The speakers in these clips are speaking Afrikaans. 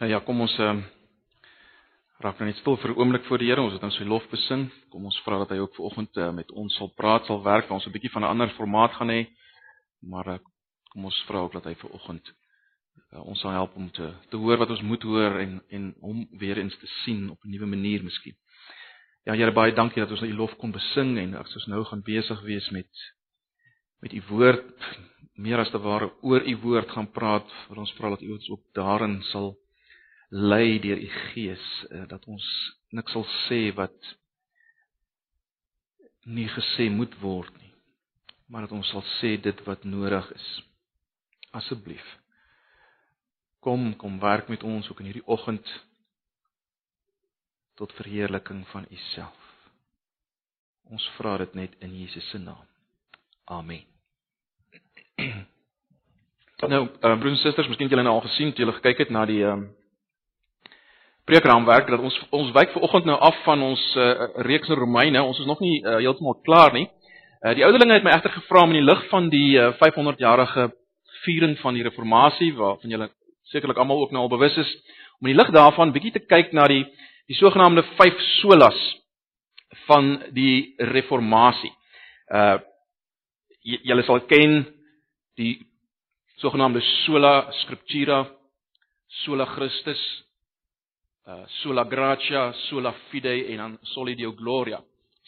Nou ja, kom ons uh, raak nou net stil vir 'n oomblik voor die Here. Ons het nou sy lof besing. Kom ons vra dat hy ook vanoggend uh, met ons sal praat, sal werk, ons 'n bietjie van 'n ander formaat gaan hê. Maar uh, kom ons vra ook dat hy vanoggend uh, ons sal help om te te hoor wat ons moet hoor en en hom weer eens te sien op 'n nuwe manier miskien. Ja Here, baie dankie dat ons nou u lof kon besing en ek soos nou gaan besig wees met met u woord meer as te ware oor u woord gaan praat. Ons vra dat u ons ook daarin sal lei deur u gees uh, dat ons niks sal sê wat nie gesê moet word nie maar dat ons sal sê dit wat nodig is. Asseblief. Kom kom werk met ons ook in hierdie oggend tot verheerliking van u self. Ons vra dit net in Jesus se naam. Amen. Nou uh, broers en susters miskien het julle nou al gesien toe julle gekyk het na die um, preekraamwerk dat ons ons wyk ver oggend nou af van ons uh, reeks in Romeine. Ons is nog nie uh, heeltemal klaar nie. Uh, die ouderlinge het my egter gevra om in die lig van die uh, 500-jarige viering van die reformatie waarvan julle sekerlik almal ook nou al bewus is, om in die lig daarvan bietjie te kyk na die die sogenaamde vyf solas van die reformatie. Uh julle sal ken die sogenaamde sola scriptura, sola Christus, uh sola gratia, sola fide en dan soli deo gloria.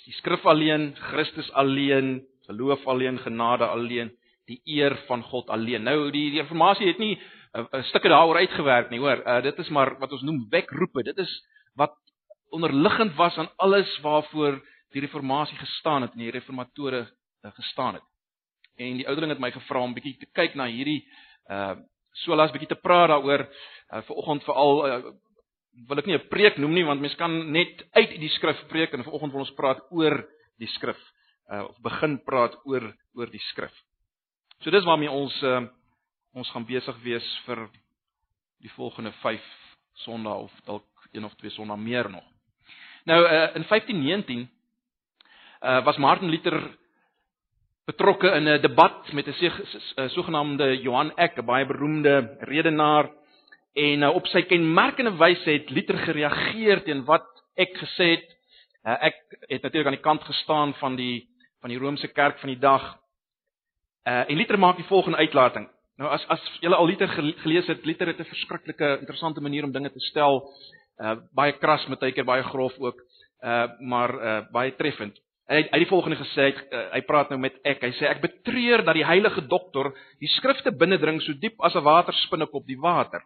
Die skrif alleen, Christus alleen, geloof alleen, genade alleen, die eer van God alleen. Nou die informasie het nie 'n uh, uh, stukke daaroor uitgewerk nie, hoor. Uh dit is maar wat ons noem wekroepe. Dit is wat onderliggend was aan alles waarvoor die reformatie gestaan het en die reformatore uh, gestaan het. En die ouderling het my gevra om bietjie te kyk na hierdie uh solas bietjie te praat daaroor uh, vir oggend veral uh, wil ek nie 'n preek noem nie want mens kan net uit die skrif preek en vanoggend wil ons praat oor die skrif uh, of begin praat oor oor die skrif. So dis waarmee ons uh, ons gaan besig wees vir die volgende 5 Sondae of dalk een of twee Sondae meer nog. Nou uh, in 1519 uh, was Martin Luther betrokke in 'n debat met 'n sogenaamde Johan Eck, 'n baie beroemde redenaar En uh, op sy kenmerkende wyse het Luther gereageer teen wat ek gesê het. Uh, ek het natuurlik aan die kant gestaan van die van die Romeinse kerk van die dag. Uh, en Luther maak die volgende uitlating. Nou as as julle al Luther gelees het, Luther het 'n verskriklike interessante manier om dinge te stel. Uh baie kras met tydker baie grof ook. Uh maar uh baie treffend. Hy hy die volgende gesê, hy, hy praat nou met ek. Hy sê ek betreur dat die heilige dokter die skrifte binnendring so diep as 'n waterspinnek op die water.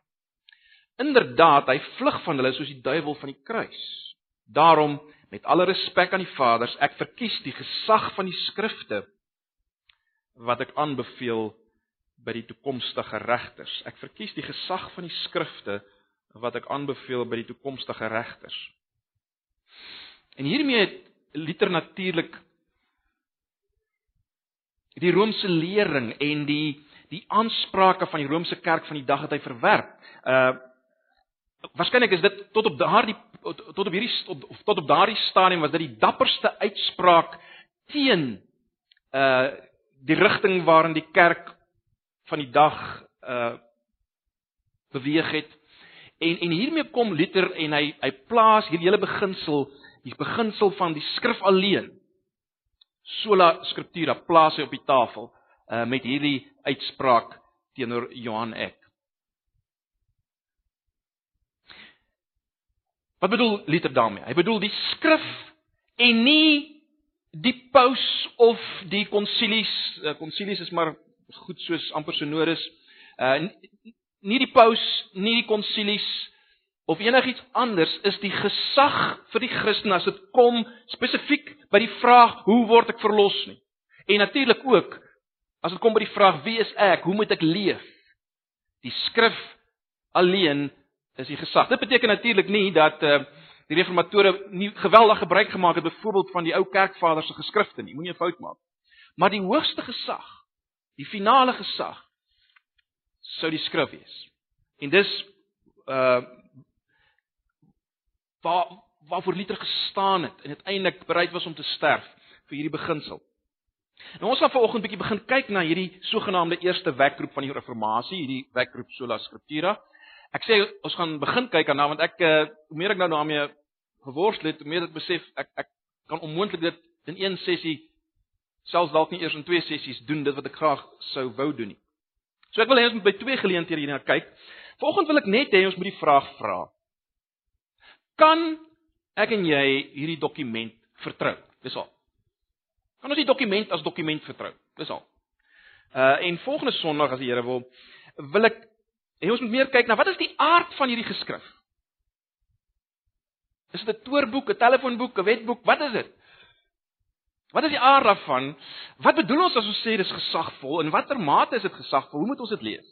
Inderdaad, hy vlug van hulle soos die duiwel van die kruis. Daarom, met alle respek aan die Vaders, ek verkies die gesag van die skrifte wat ek aanbeveel by die toekomstige regters. Ek verkies die gesag van die skrifte wat ek aanbeveel by die toekomstige regters. En hiermee het Luther natuurlik die Romeinse lering en die die aansprake van die Romeinse kerk van die dag het hy verwerp. Uh Waarskynlik is dit tot op daardie tot op hierdie tot, tot op daardie stadium was dit die dapperste uitspraak teen uh die rigting waarin die kerk van die dag uh beweeg het. En en hiermee kom Luther en hy hy plaas hierdie hele beginsel, die beginsel van die skrif alleen. Sola scriptura plaas hy op die tafel uh met hierdie uitspraak teenoor Johan Eck. Wat bedoel Luther daarmee? Hy bedoel die skrif en nie die paus of die konsilies. Konsilies is maar goed soos amper sonoris. Uh nie die paus, nie die konsilies of enigiets anders is die gesag vir die Christen as dit kom spesifiek by die vraag hoe word ek verlos nie. En natuurlik ook as dit kom by die vraag wie is ek? Hoe moet ek leef? Die skrif alleen is die gesag. Dit beteken natuurlik nie dat uh, die reformatore nie geweldig gebruik gemaak het byvoorbeeld van die ou kerkvaders se geskrifte nie. Moenie 'n fout maak. Maar die hoogste gesag, die finale gesag sou die skrif wees. En dis uh waar waarvoor Luther gestaan het en uiteindelik bereid was om te sterf vir hierdie beginsel. Nou ons gaan vanoggend bietjie begin kyk na hierdie sogenaamde eerste wekroep van die reformatie, hierdie wekroep sola scriptura. Ek sê ons gaan begin kyk daarna want ek uh, hoe meer ek nou daarmee geworstel het, hoe meer ek besef ek ek kan onmoontlik dit in een sessie selfs dalk nie eers in twee sessies doen dit wat ek graag sou wou doen nie. So ek wil hê ons moet by twee geleenthede hierna kyk. Vanoggend wil ek net hê ons moet die vraag vra. Kan ek en jy hierdie dokument vertrou? Dis al. Kan ons die dokument as dokument vertrou? Dis al. Uh en volgende Sondag as die Here wil, wil ek hê ons moet meer kyk na wat is die aard van hierdie geskrif? Is dit 'n toorboek, 'n telefoonboek, 'n wetboek? Wat is dit? Wat is die aard daarvan? Wat bedoel ons as ons sê dis gesagvol? In watter mate is dit gesagvol? Hoe moet ons dit lees?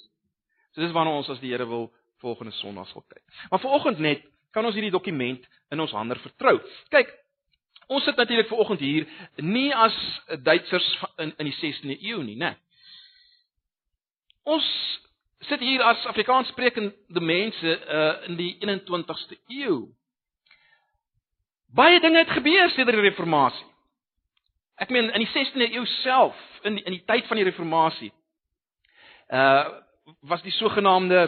So dis waarna ons as die Here wil volgende Sondag sal kyk. Maar vanoggend net kan ons hierdie dokument in ons hande vertrou. Kyk, ons sit natuurlik vanoggend hier nie as Duitsers in in die 16de eeu nie, né? Ons sit hier as Afrikaanssprekende mense uh, in die 21ste eeu. Baie dinge het gebeur sedert die reformatie. Ek meen in die 16de eeu self, in die, in die tyd van die reformatie, uh was die sogenaamde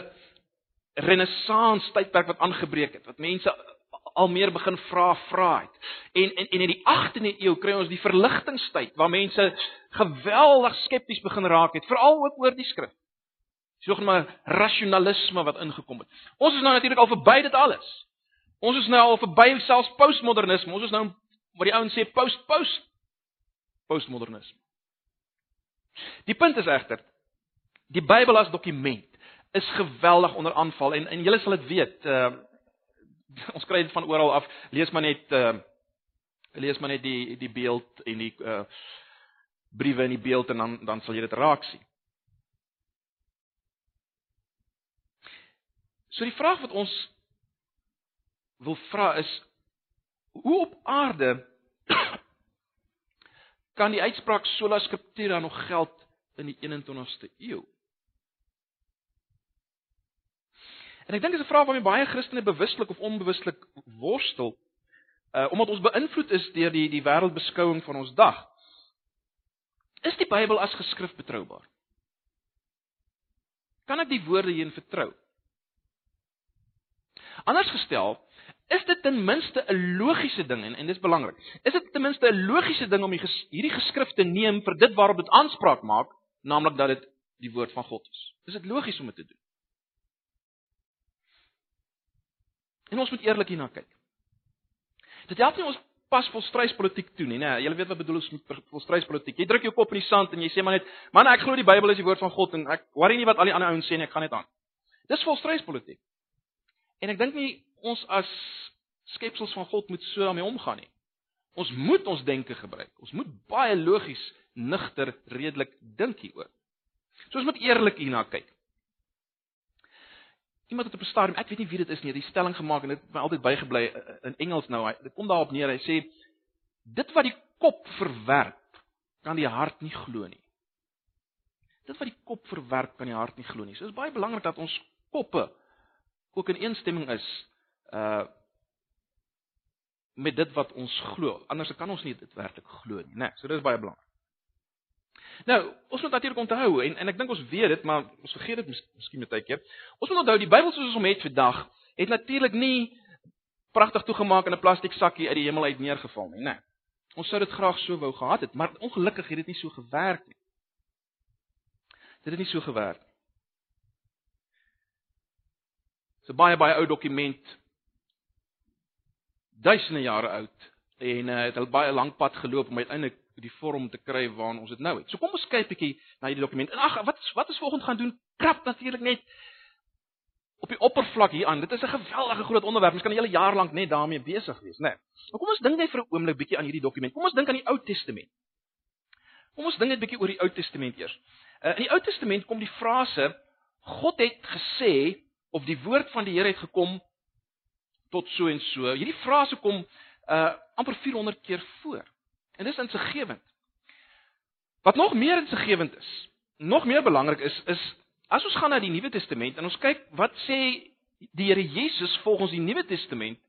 renessans tydperk wat aangebreek het, wat mense al meer begin vra vra het. En en en in die 18de eeu kry ons die verligtingstyd waar mense geweldig skepties begin raak het, veral ook oor die skrif. Sogenaamde rasionalisme wat ingekom het. Ons is nou natuurlik al verby dit alles. Ons is nou al verby selfs postmodernisme. Ons is nou wat die ouens sê post-post postmodernisme. Die punt is egter die Bybel as dokument is geweldig onder aanval en en julle sal dit weet. Uh ons kry dit van oral af. Lees maar net uh lees maar net die die beeld en die uh briewe in die beeld en dan dan sal jy dit raak sien. So die vraag wat ons wil vra is hoe op aarde kan die uitspraak sola scriptura nog geld in die 21ste eeu? En ek dink dis 'n vraag waarmee baie Christene bewuslik of onbewuslik worstel, uh omdat ons beïnvloed is deur die die wêreldbeskouing van ons dag. Is die Bybel as geskrif betroubaar? Kan ek die woorde hierin vertrou? Anders gestel, is dit ten minste 'n logiese ding en en dis belangrik. Is dit ten minste 'n logiese ding om ges, hierdie geskrif te neem vir dit waarop dit aanspraak maak, naamlik dat dit die woord van God is? Is dit logies om dit te doen? En ons moet eerlik hierna kyk. Dit help nie ons pas volstryspolitiek toe nie, né? Jy weet wat bedoel ons met volstryspolitiek. Jy druk jou kop in die sand en jy sê maar net, "Man, ek glo die Bybel is die woord van God en ek worry nie wat al die ander ouens sê nie, ek gaan net aan." Dis volstryspolitiek. En ek dink nie ons as skepsels van God moet so daarmee omgaan nie. Ons moet ons denke gebruik. Ons moet baie logies, nigter, redelik dink hieroor. So ons moet eerlik hierna kyk. Iemand het op 'n stadium, ek weet nie wie dit is nie, die stelling gemaak en dit het my altyd bygebly eh, eh, in Engels nou. Dit kom daarop neer. Hy sê dit wat die kop verwerp, kan die hart nie glo nie. Dit wat die kop verwerp, kan die hart nie glo nie. So is baie belangrik dat ons koppe ook in eensstemming is uh met dit wat ons glo. Anders kan ons nie dit werklik glo nie, né? Nee, so dis baie belangrik. Nou, ons moet natuurlik onthou en en ek dink ons weet dit, maar ons vergeet dit mis, miskien met tydjie. Ons moet onthou die Bybel soos ons hom het vandag, het natuurlik nie pragtig toegemaak in 'n plastiek sakkie uit die hemel uit neergeval nie, né? Nee. Ons sou dit graag so wou gehad het, maar ongelukkig het dit nie so gewerk nie. Dit het nie so gewerk. 'n baie baie ou dokument duisende jare oud en uh, het 'n baie lank pad geloop om uiteindelik die vorm te kry waarna ons dit nou het. So kom ons kyk 'n bietjie na hierdie dokument. En ag, wat wat is volgens gaan doen? Krap natuurlik net op die oppervlak hier aan. Dit is 'n geweldige groot onderwerp. Ons kan 'n hele jaar lank net daarmee besig wees, né? Nee. Maar kom ons dink net vir 'n oomblik bietjie aan hierdie dokument. Kom ons dink aan die Ou Testament. Kom ons dink net bietjie oor die Ou Testament eers. Uh, in die Ou Testament kom die frase God het gesê of die woord van die Here het gekom tot so en so. Hierdie frase kom uh amper 400 keer voor. En dis insiggewend. Wat nog meer insiggewend is, nog meer belangrik is is as ons gaan na die Nuwe Testament en ons kyk wat sê die Here Jesus volgens die Nuwe Testament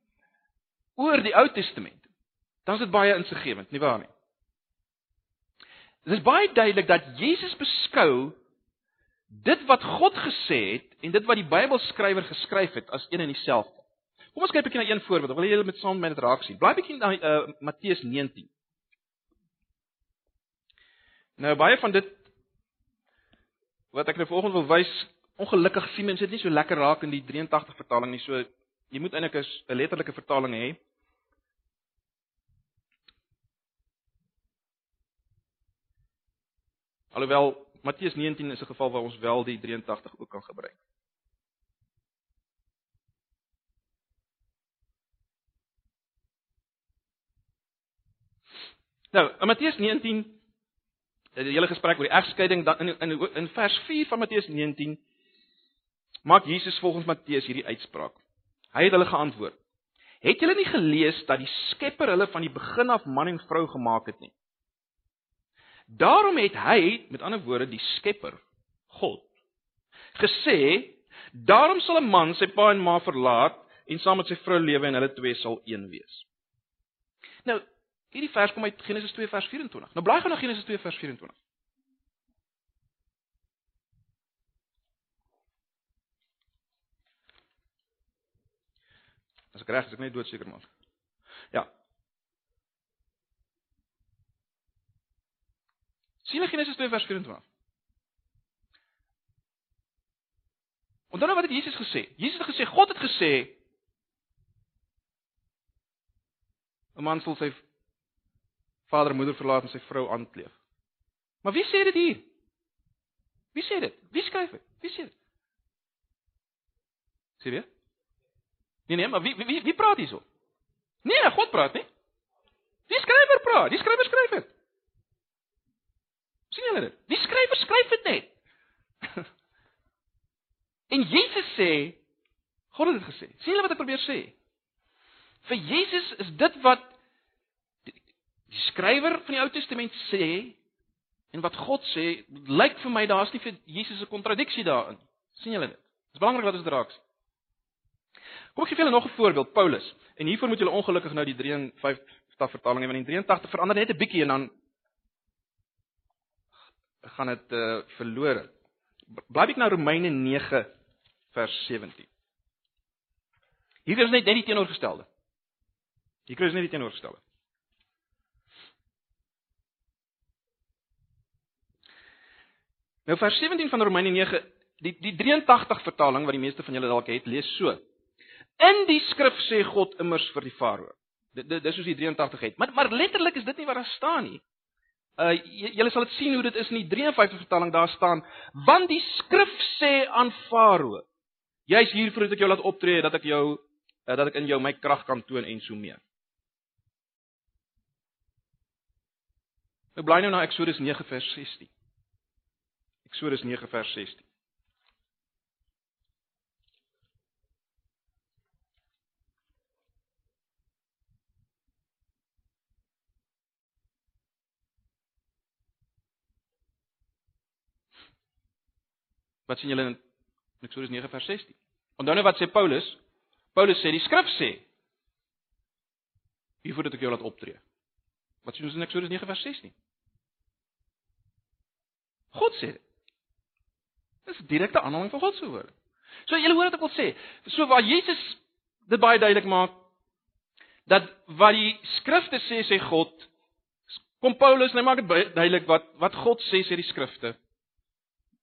oor die Ou Testament. Dan is dit baie insiggewend, nie waar nie? Dit is baie duidelik dat Jesus beskou dit wat God gesê het en dit wat die Bybelskrywer geskryf het as een en dieselfde. Kom ons kyk 'n bietjie na een voorbeeld. Ek wil julle met saam met dit raak sien. Blaai bietjie na uh, Matteus 19. Nou baie van dit wat ek nou vanoggend wil wys, ongelukkig sien mense dit nie so lekker raak in die 83 vertaling nie. So jy moet eintlik 'n letterlike vertaling hê. Alhoewel Matteus 19 is 'n geval waar ons wel die 83 ook kan gebruik. Nou, in Matteus 19 die hele gesprek oor die egskeiding dan in in in vers 4 van Matteus 19 maak Jesus volgens Matteus hierdie uitspraak. Hy het hulle geantwoord: "Het julle nie gelees dat die Skepper hulle van die begin af man en vrou gemaak het nie? Daarom het hy, met ander woorde, die Skepper, God, gesê: "Daarom sal 'n man sy pa en ma verlaat en saam met sy vrou lewe en hulle twee sal een wees." Nou, hierdie vers kom uit Genesis 2 vers 24. Nou blaai gou na Genesis 2 vers 24. As ek reg is, ek net doodseker maak. Ja. Sien Genesis 2 vers 24? Onthou nou wat het Jesus gesê? Jesus het gesê God het gesê 'n man sal sy vader en moeder verlaat en sy vrou aankleef. Maar wie sê dit hier? Wie sê dit? Wie skryf dit? Wie sê dit? Sien jy? Nee nee, maar wie wie wie praat hierso? Nee, God praat nie. Die skrywer praat. Die skrywer skryf dit. Sien julle dit? Die skrywer skryf dit net. en Jesus sê God het dit gesê. sien julle wat ek probeer sê? Vir Jesus is dit wat die, skrywer van die Ou Testament sê en wat God sê, lyk vir my daar's nie vir Jesus 'n kontradiksie daarin. sien julle dit? Dit is belangrik dat ons dit raak sien. Kom ek gee julle nog 'n voorbeeld, Paulus. En hiervoor moet julle ongelukkig nou die 53 vertaling hê want die 83 verander net 'n bietjie en dan gaan dit uh, verlore. Blaai ek na Romeine 9 vers 17. Hier is net net die teenoorgestelde. Hier kry ons net die teenoorgestelde. Nou vers 17 van Romeine 9, die die 83 vertaling wat die meeste van julle dalk het, lees so: In die skrif sê God immers vir die Farao. Dit dis soos die 83 het. Maar maar letterlik is dit nie wat daar staan nie. Uh julle sal dit sien hoe dit is in die 53 vertaling daar staan, want die skrif sê aan Farao: Jy's hier voordat ek jou laat optree dat ek jou uh, dat ek in jou my krag kan toon en so meer. Nou bly nou na Eksodus 9 vers 16. Eksodus 9 vers 16. Wat sien julle in Eksodus 9 vers 16? Onthou nou wat sê Paulus? Paulus sê die skrif sê Wie voordat ek jou laat optree. Wat sien ons in Eksodus 9 vers 16? God sê dit. Dis 'n direkte aanhaling van God se woorde. So julle hoor wat ek wil sê. So waar Jesus dit baie duidelik maak dat wat die skrifte sê sê God kom Paulus en hy maak dit duidelik wat wat God sê sê die skrifte.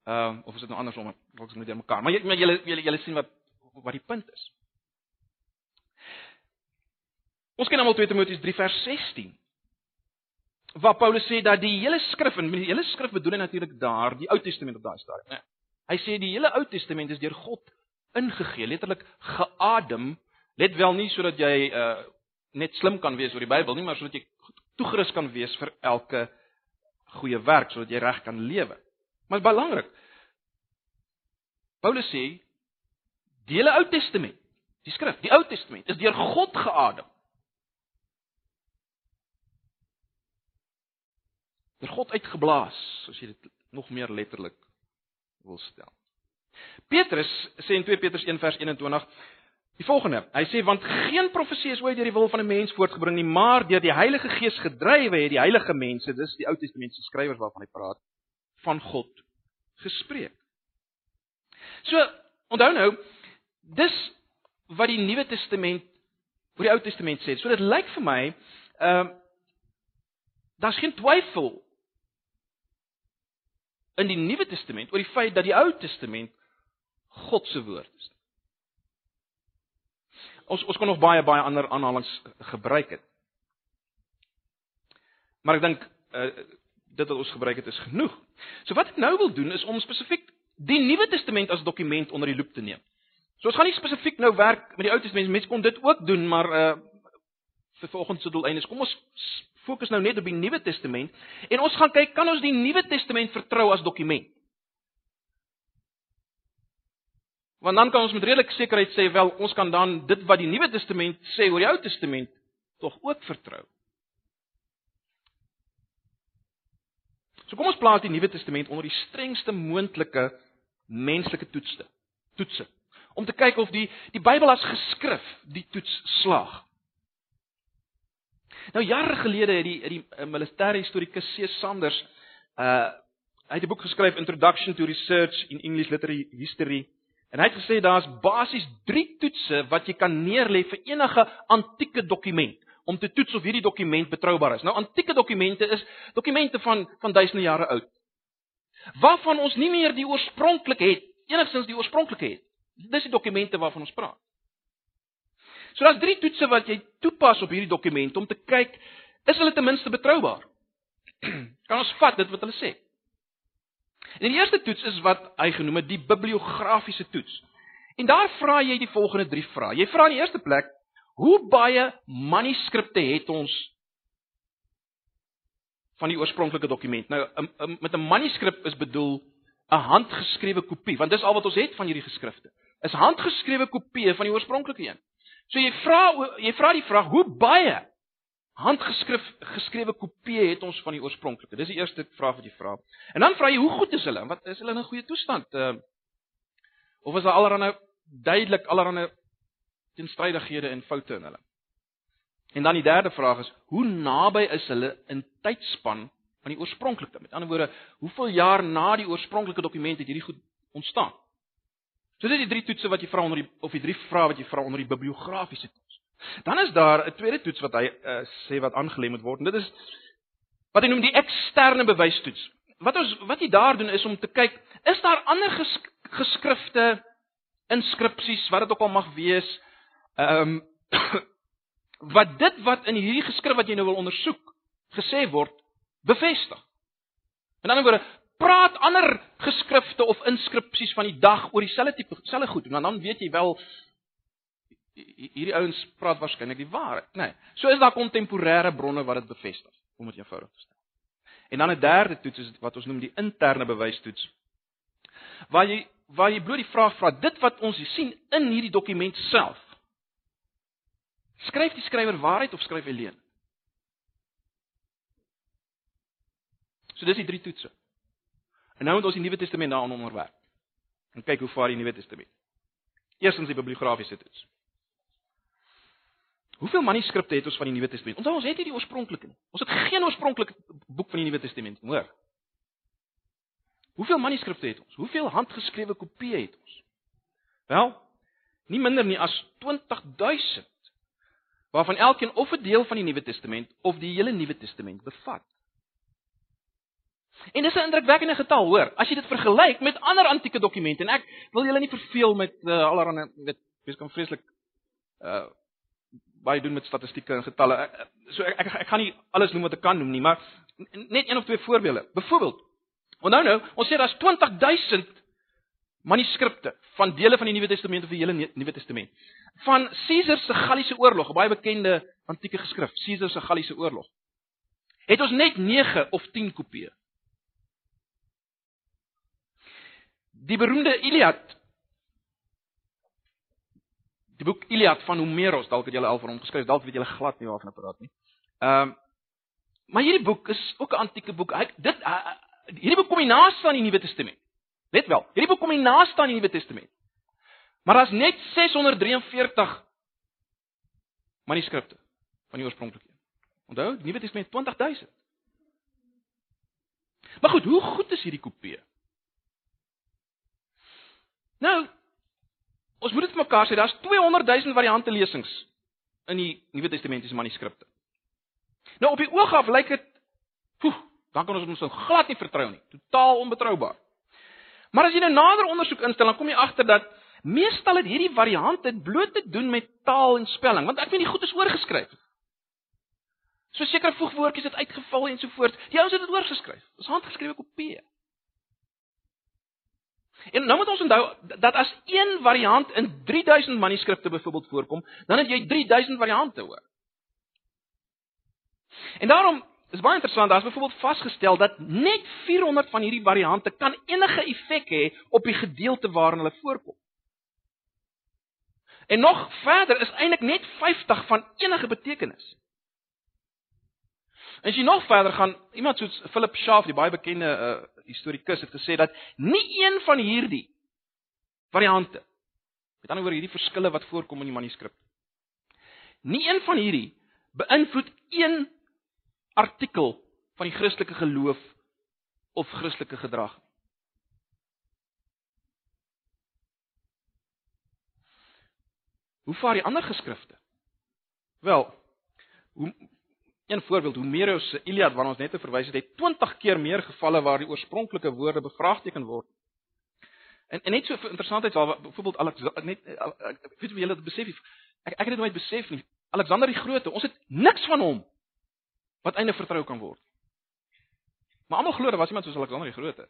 Ehm uh, of is dit nou andersom? Ek wil net mekaar. Maar jy julle julle julle sien wat wat die punt is. Ons ken almal 2 Timoteus 3 vers 16. Waar Paulus sê dat die hele skrif en die hele skrif bedoel hy natuurlik daar die Ou Testament op daai stadium, né? Hy sê die hele Ou Testament is deur God ingegee, letterlik geadem. Let wel nie sodat jy uh net slim kan wees oor die Bybel nie, maar sodat jy toegerus kan wees vir elke goeie werk sodat jy reg kan lewe. Maar belangrik. Paulus sê die hele Ou Testament, die skrif, die Ou Testament is deur God geadem. Deur God uitgeblaas, as jy dit nog meer letterlik wil stel. Petrus sê in 2 Petrus 1 vers 21 die volgende. Hy sê want geen profesie is ooit deur die wil van 'n mens voortgebring nie, maar deur die Heilige Gees gedrywe het die heilige mense, dis die Ou Testamentiese skrywers waarvan hy praat, van God gespreek. So onthou nou, dis wat die Nuwe Testament oor die Ou Testament sê. So dit lyk vir my, ehm uh, daar's geen twyfel in die Nuwe Testament oor die feit dat die Ou Testament God se woord is. Ons ons kon nog baie baie ander aanhalinge gebruik het. Maar ek dink uh, dit wat ons gebruik het is genoeg. So wat ek nou wil doen is om spesifiek die Nuwe Testament as dokument onder die loep te neem. So ons gaan nie spesifiek nou werk met die Ou Testament, mense kon dit ook doen, maar uh vir vanoggend se doel einde is kom ons fokus nou net op die Nuwe Testament en ons gaan kyk kan ons die Nuwe Testament vertrou as dokument? Want dan kan ons met redelike sekerheid sê wel ons kan dan dit wat die Nuwe Testament sê oor die Ou Testament tog ook vertrou. So kom ons plaas die Nuwe Testament onder die strengste moontlike menslike toetste. Toetse. Om te kyk of die die Bybel as geskrif die toets slaag. Nou jare gelede het die die uh, militêre historikus C. Sanders uh hy het 'n boek geskryf Introduction to Research in English Literary History en hy het gesê daar's basies 3 toetse wat jy kan neerlê vir enige antieke dokument om te toets of hierdie dokument betroubaar is. Nou antieke dokumente is dokumente van van duisende jare oud. Waarvan ons nie meer die oorspronklik het, enigstens die oorspronklik het. Dis die dokumente waarvan ons praat. So daar's drie toetse wat jy toepas op hierdie dokumente om te kyk is hulle ten minste betroubaar. kan ons vat dit wat hulle sê. En die eerste toets is wat hy genoem het die bibliografiese toets. En daar vra jy die volgende drie vrae. Jy vra in die eerste plek Hoe baie manuskripte het ons van die oorspronklike dokument? Nou met 'n manuskrip is bedoel 'n handgeskrewe kopie, want dis al wat ons het van hierdie geskrifte. Is handgeskrewe kopieë van die oorspronklike een. So jy vra jy vra die vraag, hoe baie handgeskryf geskrewe kopieë het ons van die oorspronklike? Dis die eerste vraag wat jy vra. En dan vra jy, hoe goed is hulle? Wat is hulle in 'n goeie toestand? Uh, of is daar allerlei duidelik allerlei teenstrydighede en foute in hulle. En dan die derde vraag is, hoe naby is hulle in tydspan van die oorspronklike? Met ander woorde, hoeveel jaar na die oorspronklike dokument het hierdie goed ontstaan? So dit is die drie toetse wat jy vra onder die of die drie vrae wat jy vra onder die bibliografiese toets. Dan is daar 'n tweede toets wat hy uh, sê wat aangelê moet word en dit is wat hy noem die eksterne bewystoets. Wat ons wat jy daar doen is om te kyk, is daar ander gesk geskrifte, inskripsies, wat dit ook al mag wees, Ehm um, wat dit wat in hierdie geskrif wat jy nou wil ondersoek gesê word bevestig. In ander woorde, praat ander geskrifte of inskripsies van die dag oor dieselfde tipe selfe goed en dan weet jy wel hierdie ouens praat waarskynlik die waarheid, nê. Nee. So is daar kontemporêre bronne wat dit bevestig, om dit eenvoudig te stel. En dan 'n derde toets is wat ons noem die interne bewystoets. Waar jy waar jy bloot die vraag vra, dit wat ons sien in hierdie dokument self Skryf die skrywer waarheid of skryf hy leuen? So dis die drie toetse. En nou moet ons die Nuwe Testament daaraan onderwerp. En kyk hoe vaar die Nuwe Testament. Eerstens die bibliografiese toets. Hoeveel manuskripte het ons van die Nuwe Testament? Onthou ons het nie die oorspronklike nie. Ons het geen oorspronklike boek van die Nuwe Testament nie, hoor. Hoeveel manuskripte het ons? Hoeveel handgeskrewe kopieë het ons? Wel, nie minder nie as 20000 waarvan elkeen of 'n deel van die Nuwe Testament of die hele Nuwe Testament bevat. En dis 'n indrukwekkende getal, hoor. As jy dit vergelyk met ander antieke dokumente en ek wil julle nie verveel met uh, allerlei weet, dis kan vreeslik uh baie doen met statistieke en getalle. So ek ek, ek gaan nie alles noem wat ek kan noem nie, maar net een of twee voorbeelde. Byvoorbeeld, onthou nou, ons sê daar's 20000 manuskripte van dele van die Nuwe Testament of die hele Nuwe Testament. Van Caesar se Galliese oorlog, 'n baie bekende antieke geskrif, Caesar se Galliese oorlog. Het ons net 9 of 10 kopieë. Die beroemde Iliad. Die boek Iliad van Homerus, dalk het julle al van hom geskryf, dalk weet julle glad nie waarvan ek praat nie. Ehm um, maar hierdie boek is ook 'n antieke boek. Hy dit uh, hierdie boek kom nie naas aan die Nuwe Testament. Let wel, hierdie boek kom nie naaste aan die Nuwe Testament. Maar daar's net 643 manuskripte van die oorspronklike een. Onthou, die Nuwe Testament 20000. Maar goed, hoe goed is hierdie kopieë? Nou, Ons moet dit vir mekaar sê, daar's 200 000 variante lesings in die Nuwe Testamentiese manuskripte. Nou op die oog af lyk dit, poeh, dan kan ons ons nou glad nie vertrou nie. Totaal onbetroubaar. Maar as jy nou nader ondersoek instel, dan kom jy agter dat meestal het hierdie variante bloot te doen met taal en spelling, want ek weet nie goed is oorgeskryf. So sekere voegwoordjies het uitgeval en so voort. Die ouens het dit oorgeskryf. Dis handgeskrewe kopieë. En nou moet ons onthou dat as een variant in 3000 manuskripte byvoorbeeld voorkom, dan het jy 3000 variante hoor. En daarom is baie interessant, daar's byvoorbeeld vasgestel dat net 400 van hierdie variante kan enige effek hê op die gedeelte waarin hulle voorkom. En nog verder is eintlik net 50 van enige betekenis. En as jy nog verder gaan, iemand soos Philip Schaff, die baie bekende uh, historikus het gesê dat nie een van hierdie variante met ander woorde hierdie verskille wat voorkom in die manuskrip nie een van hierdie beïnvloed een artikel van die Christelike geloof of Christelike gedrag. Hoe vaar die ander geskrifte? Wel, hoe een voorbeeld, Homerus se Iliad waarna ons net verwys het, het 20 keer meer gevalle waar die oorspronklike woorde bevraagteken word. En en net so interessantheid waar byvoorbeeld Alexander net weet jy julle dit besef ek ek het dit nooit besef nie. Alexander die Grote, ons het niks van hom wat einde vertrou kan word. Maar almal glo dat was iemand soos Alexander die Grote.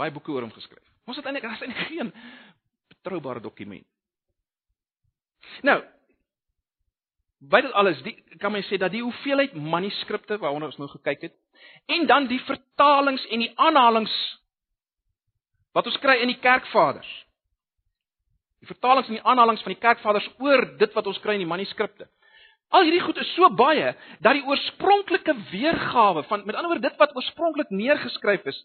Baie boeke oor hom geskryf. Ons het eintlik daar's eintlik geen betroubare dokument. Nou, by dit alles, die kan mens sê dat die hoeveelheid manuskripte waaronder ons nou gekyk het en dan die vertalings en die aanhalings wat ons kry in die kerkvaders. Die vertalings en die aanhalings van die kerkvaders oor dit wat ons kry in die manuskripte. Al hierdie goed is so baie dat die oorspronklike weergawe van met ander woorde dit wat oorspronklik neergeskryf is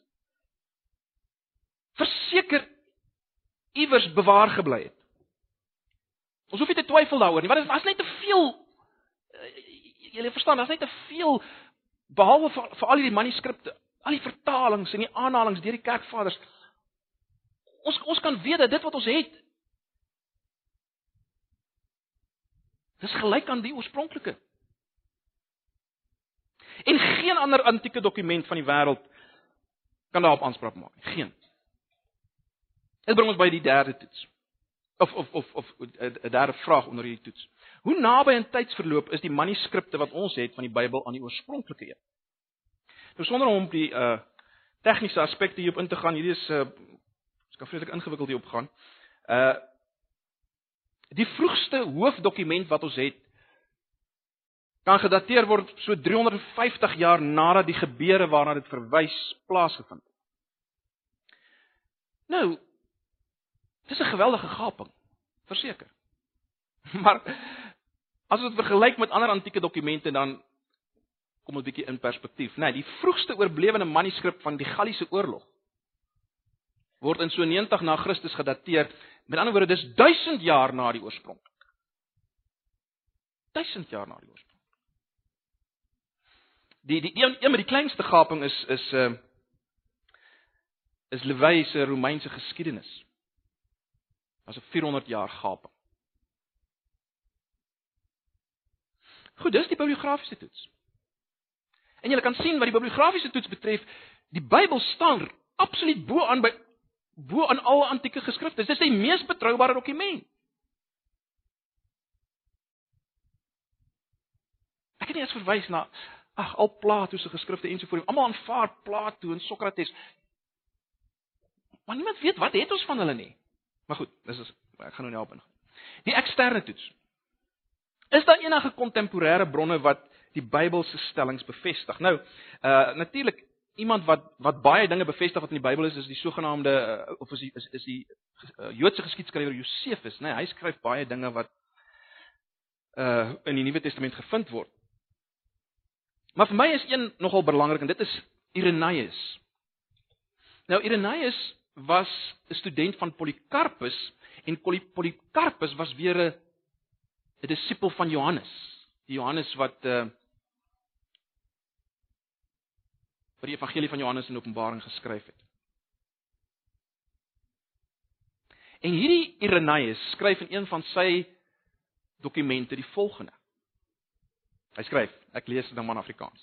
verseker iewers bewaar gebly het. Ons hoef nie te twyfel daaroor nie, want dit was net te veel Julle verstaan, daar's net te veel behalwe vir, vir al hierdie manuskripte, al die vertalings en die aanhalinge deur die kerkvaders. Ons ons kan weet dat dit wat ons het dis gelyk aan die oorspronklike. En geen ander antieke dokument van die wêreld kan daarop aanspraak maak nie. Geen. Dit bring ons by die derde toets. Of of of of 'n derde vraag onder hierdie toets. Hoe naby in tydsverloop is die manuskripte wat ons het van die Bybel aan die oorspronklike een? Nou sonder om die uh tegniese aspekte hierop in te gaan, hierdie is uh skaf vreeslik ingewikkeld hierop gaan. Uh die vroegste hoofdokument wat ons het kan gedateer word so 350 jaar nadat die gebeure waarna dit verwys plaasgevind het. Nou, dis 'n geweldige gaping, verseker. Maar As ons dit vergelyk met ander antieke dokumente dan kom 'n bietjie in perspektief. Nee, die vroegste oorblewe manuskrip van die Galliese oorlog word in so 90 na Christus gedateer. Met ander woorde, dis 1000 jaar na die oorsprong. 1000 jaar na die oorsprong. Die die een, een met die kleinste gaping is is uh is Lewei se Romeinse geskiedenis. Was 'n 400 jaar gaping. Goed, dis die bibliografiese toets. En jy kan sien wat die bibliografiese toets betref, die Bybel staan absoluut bo aan by bo aan al antieke geskrifte. Dis die mees betroubare dokument. Ek het nie eens verwys na ag al Plato se geskrifte ensovoorts. Almal aanvaar Plato en Sokrates. Maar niemand weet wat het ons van hulle nie. Maar goed, dis is ek gaan nou nie op in. Die eksterne toets. Is daar enige kontemporêre bronne wat die Bybelse stellings bevestig? Nou, uh natuurlik iemand wat wat baie dinge bevestig wat in die Bybel is, is die sogenaamde uh, of is die is, is die uh, Joodse geskiedskrywer Josefus, né? Nee, hy skryf baie dinge wat uh in die Nuwe Testament gevind word. Maar vir my is een nogal belangrik en dit is Irenaeus. Nou Irenaeus was 'n student van Polycarpus en Polycarpus was weer 'n 'n disipel van Johannes. Die Johannes wat uh wat die evangelie van Johannes in Openbaring geskryf het. En hierdie Irenaeus skryf in een van sy dokumente die volgende. Hy skryf, ek lees dit nou maar in Afrikaans.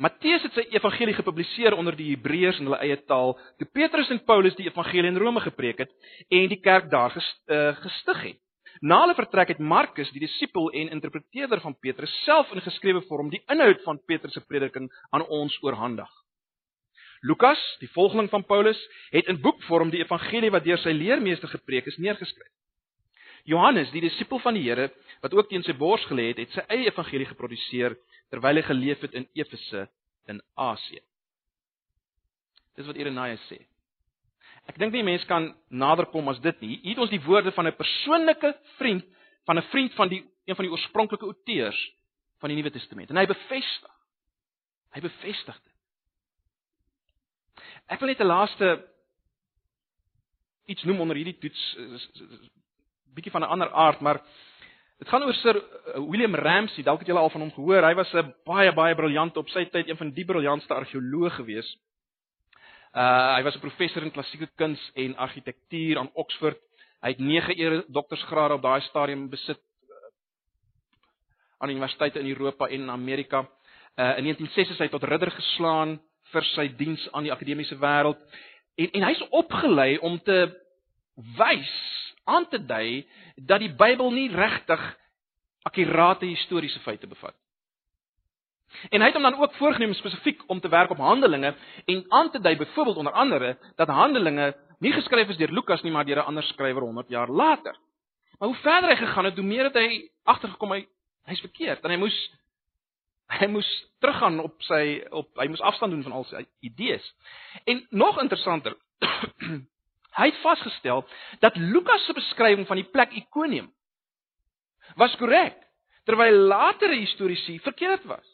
Matteus het sy evangelie gepubliseer onder die Hebreërs in hulle eie taal, toe Petrus en Paulus die evangelie in Rome gepreek het en die kerk daar eh, gestig het. Na hulle vertrek het Markus, die disipel en interpreteerder van Petrus, self in geskrewe vorm die inhoud van Petrus se prediking aan ons oorhandig. Lukas, die volgeling van Paulus, het in boekvorm die evangelie wat deur sy leermeester gepreek is neergeskryf. Johannes, die disipel van die Here, wat ook teen sy bors gelê het, het sy eie evangelie geproduseer terwyl hy geleef het in Efese in Asië. Dis wat Irenaeus sê. Ek dink nie mense kan nader kom as dit nie. Hier het ons die woorde van 'n persoonlike vriend van 'n vriend van die een van die oorspronklike outeurs van die Nuwe Testament. En hy bevestig. Hy bevestig dit. Ek wil net 'n laaste iets noem onder hierdie toets bietjie van 'n ander aard, maar Dit gaan oor Sir eh, William Ramsay, dalk het julle al van hom gehoor. Hy was 'n baie baie briljant op sy tyd, een van die briljantste argeoloë gewees. Uh hy was 'n professor in klassieke kuns en argitektuur aan Oxford. Hy het 9 ere doktorsgrade op daai stadium besit uh, aan universiteite in Europa en in Amerika. Uh in 1960 is hy tot ridder geslaan vir sy diens aan die akademiese wêreld. En en hy's opgelei om te wys aan te dui dat die Bybel nie regtig akkurate historiese feite bevat. En hy het hom dan ook voorgenem spesifiek om te werk op Handelinge en aan te dui byvoorbeeld onder andere dat Handelinge nie geskryf is deur Lukas nie maar deur 'n ander skrywer 100 jaar later. Maar hoe verder hy gegaan het, hoe meer het hy agtergekom hy hy's verkeerd en hy moes hy moes teruggaan op sy op hy moes afstand doen van al sy idees. En nog interessanter Hy het vasgestel dat Lukas se beskrywing van die plek Ikonium was korrek, terwyl latere historiese verkeerd was.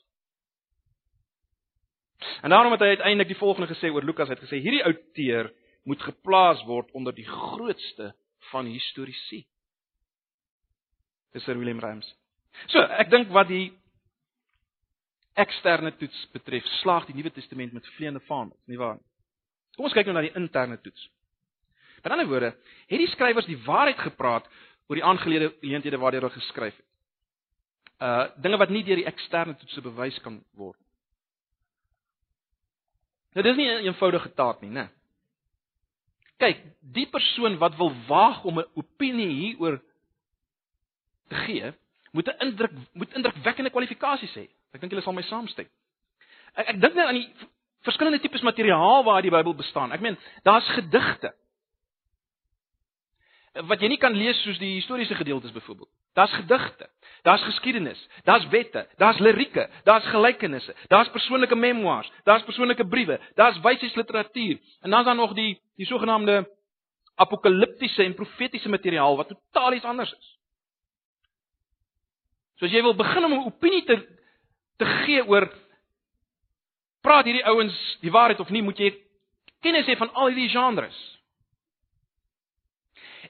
En daarom het hy uiteindelik die volgende gesê oor Lukas, hy het gesê hierdie outeer moet geplaas word onder die grootste van historiese. Dis Sir William Rams. So, ek dink wat die eksterne toets betref, slaag die Nuwe Testament met vleiende vaandels, nie waar nie? Kom ons kyk nou na die interne toets. Met ander woorde, het die skrywers die waarheid gepraat oor die aangelede geleenthede waardeur hulle geskryf het. Uh dinge wat nie deur die eksterne toetse bewys kan word. Nou dis nie 'n eenvoudige taak nie, né? Kyk, die persoon wat wil waag om 'n opinie hieroor te gee, moet 'n indruk moet indrukwekkende kwalifikasies hê. Ek dink julle sal my saamstem. Ek ek dink net aan die verskillende tipes materiaal waar die Bybel bestaan. Ek meen, daar's gedigte wat jy nie kan lees soos die historiese gedeeltes byvoorbeeld. Daar's gedigte, daar's geskiedenis, daar's wette, daar's lirieke, daar's gelykenisse, daar's persoonlike memoirs, daar's persoonlike briewe, daar's wysheidsliteratuur en dan's daar nog die die sogenaamde apokaliptiese en profetiese materiaal wat totaal iets anders is. So as jy wil begin om 'n opinie te te gee oor praat hierdie ouens die waarheid of nie, moet jy kennis hê van al hierdie genres.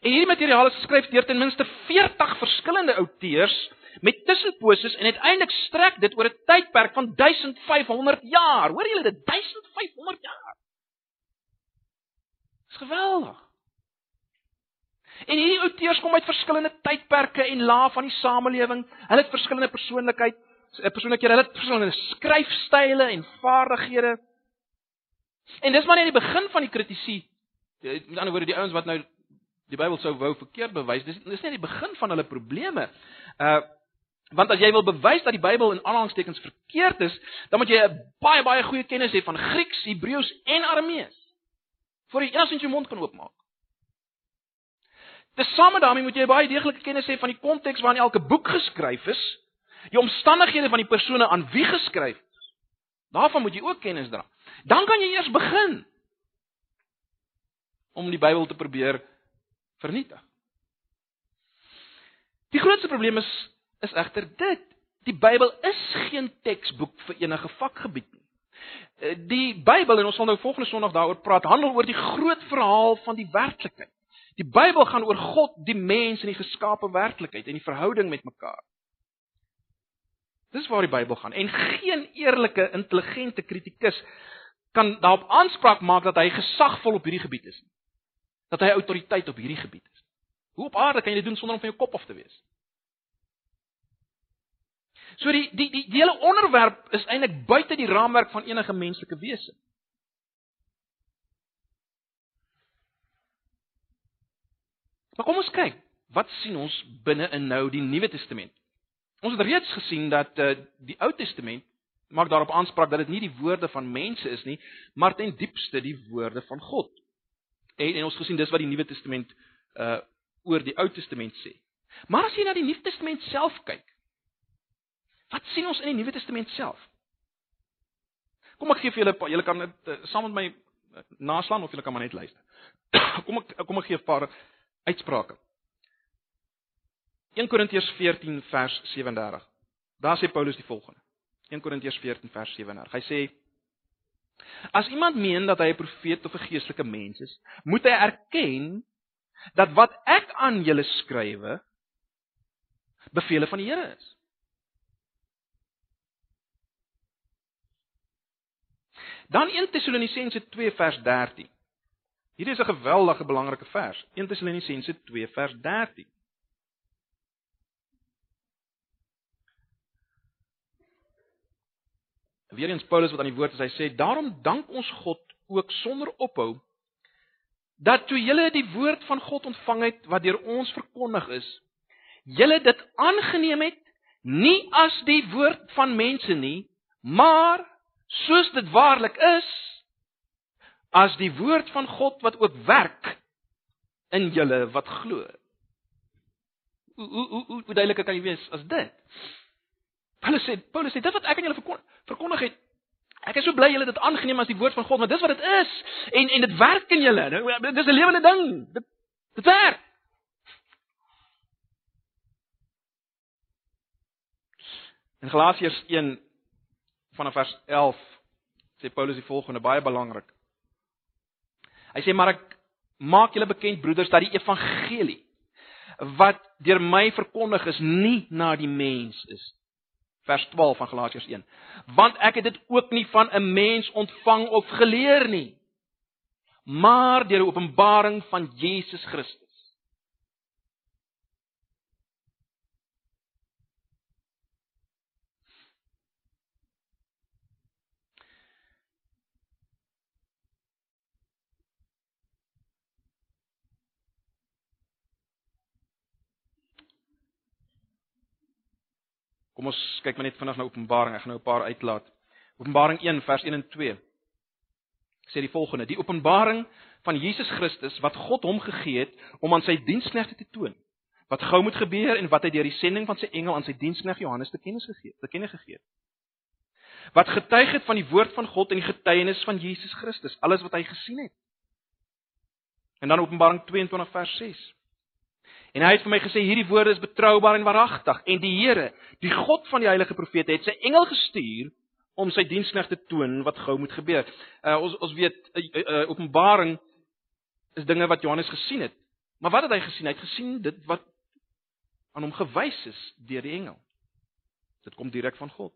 En hierdie materiaal is geskryf deur ten minste 40 verskillende outeurs met tussenposes en uiteindelik strek dit oor 'n tydperk van 1500 jaar. Hoor julle dit? 1500 jaar. Dis geweldig. En hierdie outeurs kom uit verskillende tydperke en lae van die samelewing. Hulle het verskillende persoonlikheid, eh, persoonlikhede, hulle verskillende skryfstyle en vaardighede. En dis maar net die begin van die kritisie. Met ander woorde, die ouens wat nou die Bybel sou wou verkeerd bewys. Dis dis net die begin van hulle probleme. Uh want as jy wil bewys dat die Bybel in aanhalingstekens verkeerd is, dan moet jy 'n baie baie goeie kennis hê van Grieks, Hebreëus en Aramees. Voor jy enigsins jou mond kan oopmaak. Tesame daarmee moet jy baie deeglike kennis hê van die konteks waarin elke boek geskryf is, die omstandighede van die persone aan wie geskryf is. Daarvan moet jy ook kennis dra. Dan kan jy eers begin om die Bybel te probeer vernietig. Die grootste probleem is is egter dit. Die Bybel is geen teksboek vir enige vakgebied nie. Eh, die Bybel en ons sal nou volgende Sondag daaroor praat, handel oor die groot verhaal van die werklikheid. Die Bybel gaan oor God, die mens en die geskaapte werklikheid en die verhouding met mekaar. Dis waar die Bybel gaan. En geen eerlike, intelligente kritikus kan daarop aanspraak maak dat hy gesagvol op hierdie gebied is nie dat hy autoriteit op hierdie gebied is. Hoe op aarde kan jy dit doen sonder om van jou kop af te wees? So die die die, die hele onderwerp is eintlik buite die raamwerk van enige menslike wese. Maar kom ons kyk, wat sien ons binne in nou die Nuwe Testament? Ons het reeds gesien dat uh, die Ou Testament maak daarop aanspraak dat dit nie die woorde van mense is nie, maar ten diepste die woorde van God. En, en ons gesien dis wat die Nuwe Testament uh oor die Ou Testament sê. Maar as jy na die Nuwe Testament self kyk, wat sien ons in die Nuwe Testament self? Kom ek gee vir julle julle kan dit uh, saam met my uh, naslaan of julle kan maar net luister. kom ek kom ek gee 'n paar uitsprake. 1 Korintiërs 14 vers 37. Daar sê Paulus die volgende. 1 Korintiërs 14 vers 37. Hy sê As iemand meen dat hy 'n profeet of 'n geestelike mens is, moet hy erken dat wat ek aan julle skrywe bevele van die Here is. Dan 1 Tessalonisense 2 vers 13. Hierdie is 'n geweldige belangrike vers. 1 Tessalonisense 2 vers 13. Weerens Paulus wat aan die woord is, hy sê: "Daarom dank ons God ook sonder ophou dat toe julle die woord van God ontvang het wat deur ons verkondig is, julle dit aangeneem het nie as die woord van mense nie, maar soos dit waarlik is, as die woord van God wat ook werk in julle wat glo. Hoe hoe hoe hoe duideliker kan jy wees as dit? Paulus sê Paulus sê dit wat ek aan julle verkondig het Ek is so bly julle dit aangeneem as die woord van God, want dis wat dit is en en dit werk in julle. Dis 'n lewende ding. Dit dit werk. In Galasiërs 1 vanaf vers 11 sê Paulus die volgende baie belangrik. Hy sê maar ek maak julle bekend broeders dat die evangelie wat deur my verkondig is nie na die mens is. Vers 12 van Galasiërs 1. Want ek het dit ook nie van 'n mens ontvang of geleer nie, maar deur die openbaring van Jesus Christus. Kom ons kyk maar net vinnig na Openbaring. Ek gaan nou 'n paar uitlaat. Openbaring 1 vers 1 en 2. Sê die volgende: Die openbaring van Jesus Christus wat God hom gegee het om aan sy diensknegte te toon wat gou moet gebeur en wat hy deur die sending van sy engel aan sy dienskneg Johannes te kennis gegee het, te kennis gegee het. Wat getuig het van die woord van God en die getuienis van Jesus Christus, alles wat hy gesien het. En dan Openbaring 22 vers 6. En hy het vir my gesê hierdie woorde is betroubaar en waaragtig en die Here, die God van die heilige profete het sy engel gestuur om sy diensknegt te toon wat gou moet gebeur. Uh, ons ons weet uh, uh, Openbaring is dinge wat Johannes gesien het. Maar wat het hy gesien? Hy het gesien dit wat aan hom gewys is deur die engel. Dit kom direk van God.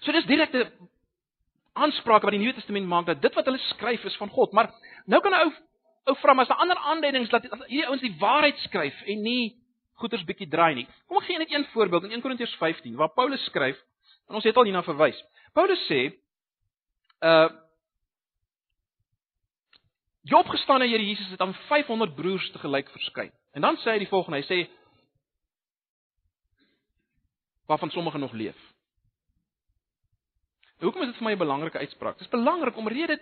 So dis direkte aansprake wat die Nuwe Testament maak dat dit wat hulle skryf is van God. Maar nou kan 'n ou ou vra maar is daar ander aanduidings dat hierdie ouens die waarheid skryf en nie goeters bietjie draai nie. Kom ek gee net een voorbeeld in 1 Korintiërs 15 waar Paulus skryf en ons het al hierna verwys. Paulus sê uh Die opgestane Here Jesus het aan 500 broers te gelyk verskyn. En dan sê hy die volgende, hy sê waarvan sommige nog leef. Hoekom is dit vir my 'n belangrike uitspraak? Dit is belangrik omrede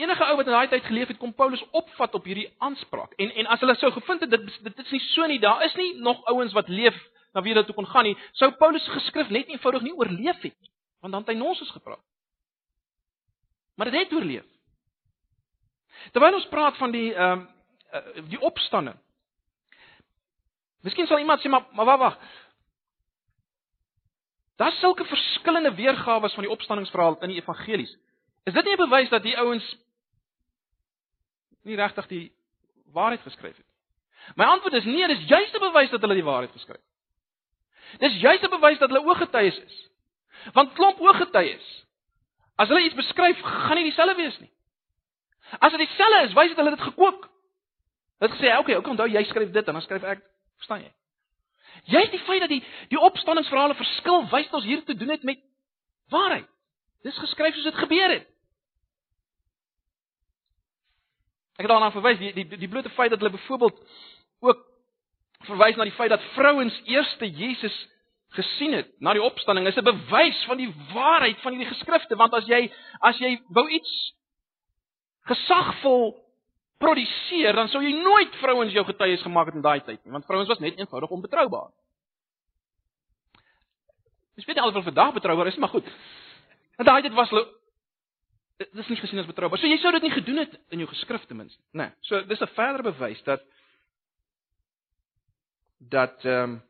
enige ou wat in daai tyd geleef het, kom Paulus opvat op hierdie aanspraak. En en as hulle sou gevind het dit dit is nie so nie, daar is nie nog ouens wat leef na wie dit toe kon gaan nie, sou Paulus geskrif net eenvoudig nie oorleef het nie, want dan het hy nonsens gepraat. Maar dit het oorleef. Terwyl ons praat van die ehm um, die opstanding. Miskien sal iemand sê maar maar wag wag. Daar's sulke verskillende weergawe van die opstanningsverhaal in die evangelies. Is dit nie 'n bewys dat die ouens nie regtig die waarheid geskryf het nie? My antwoord is nee, dis juist 'n bewys dat hulle die waarheid geskryf het. Dis juist 'n bewys dat hulle ooggetuies is. Want klomp ooggetuies as hulle iets beskryf, gaan nie dieselfde wees nie. As dit dieselfde is, wys dit hulle het dit gekook. Hulle het gesê, "Oké, okay, okay, onthou jy skryf dit en dan skryf ek, verstaan jy?" Jy die feit dat die die opstanningsverhale verskil, wys ons hier te doen het met waarheid. Dis geskryf soos dit gebeur het. Ek het daarna verwys die die die blote feit dat hulle byvoorbeeld ook verwys na die feit dat vrouens eerste Jesus gesien het na die opstanding is 'n bewys van die waarheid van hierdie geskrifte want as jy as jy wou iets gesagvol produseer dan sou jy nooit vrouens jou getuies gemaak het in daai tyd nie want vrouens was net eenvoudig onbetroubaar. Dis weet alhoewel vandag betroubaar is maar goed. In daai tyd was hulle dis nie gesien as betroubaar. So jy sou dit nie gedoen het in jou geskrif ten minste, né? Nee. So dis 'n verdere bewys dat dat ehm um,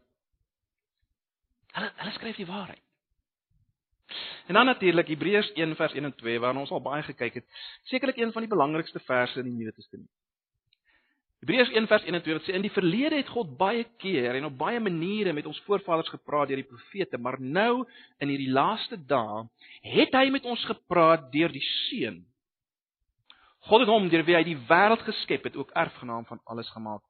hulle hulle skryf die waarheid. En dan natuurlik Hebreërs 1 vers 1 en 2 waarna ons al baie gekyk het, sekerlik een van die belangrikste verse in die Nuwe Testament. Hebreërs 1 vers 1 en 2 wat sê in die verlede het God baie keer en op baie maniere met ons voorvaders gepraat deur die profete, maar nou in hierdie laaste dae het hy met ons gepraat deur die Seun. God het hom deur wie hy die wêreld geskep het ook erfgenaam van alles gemaak.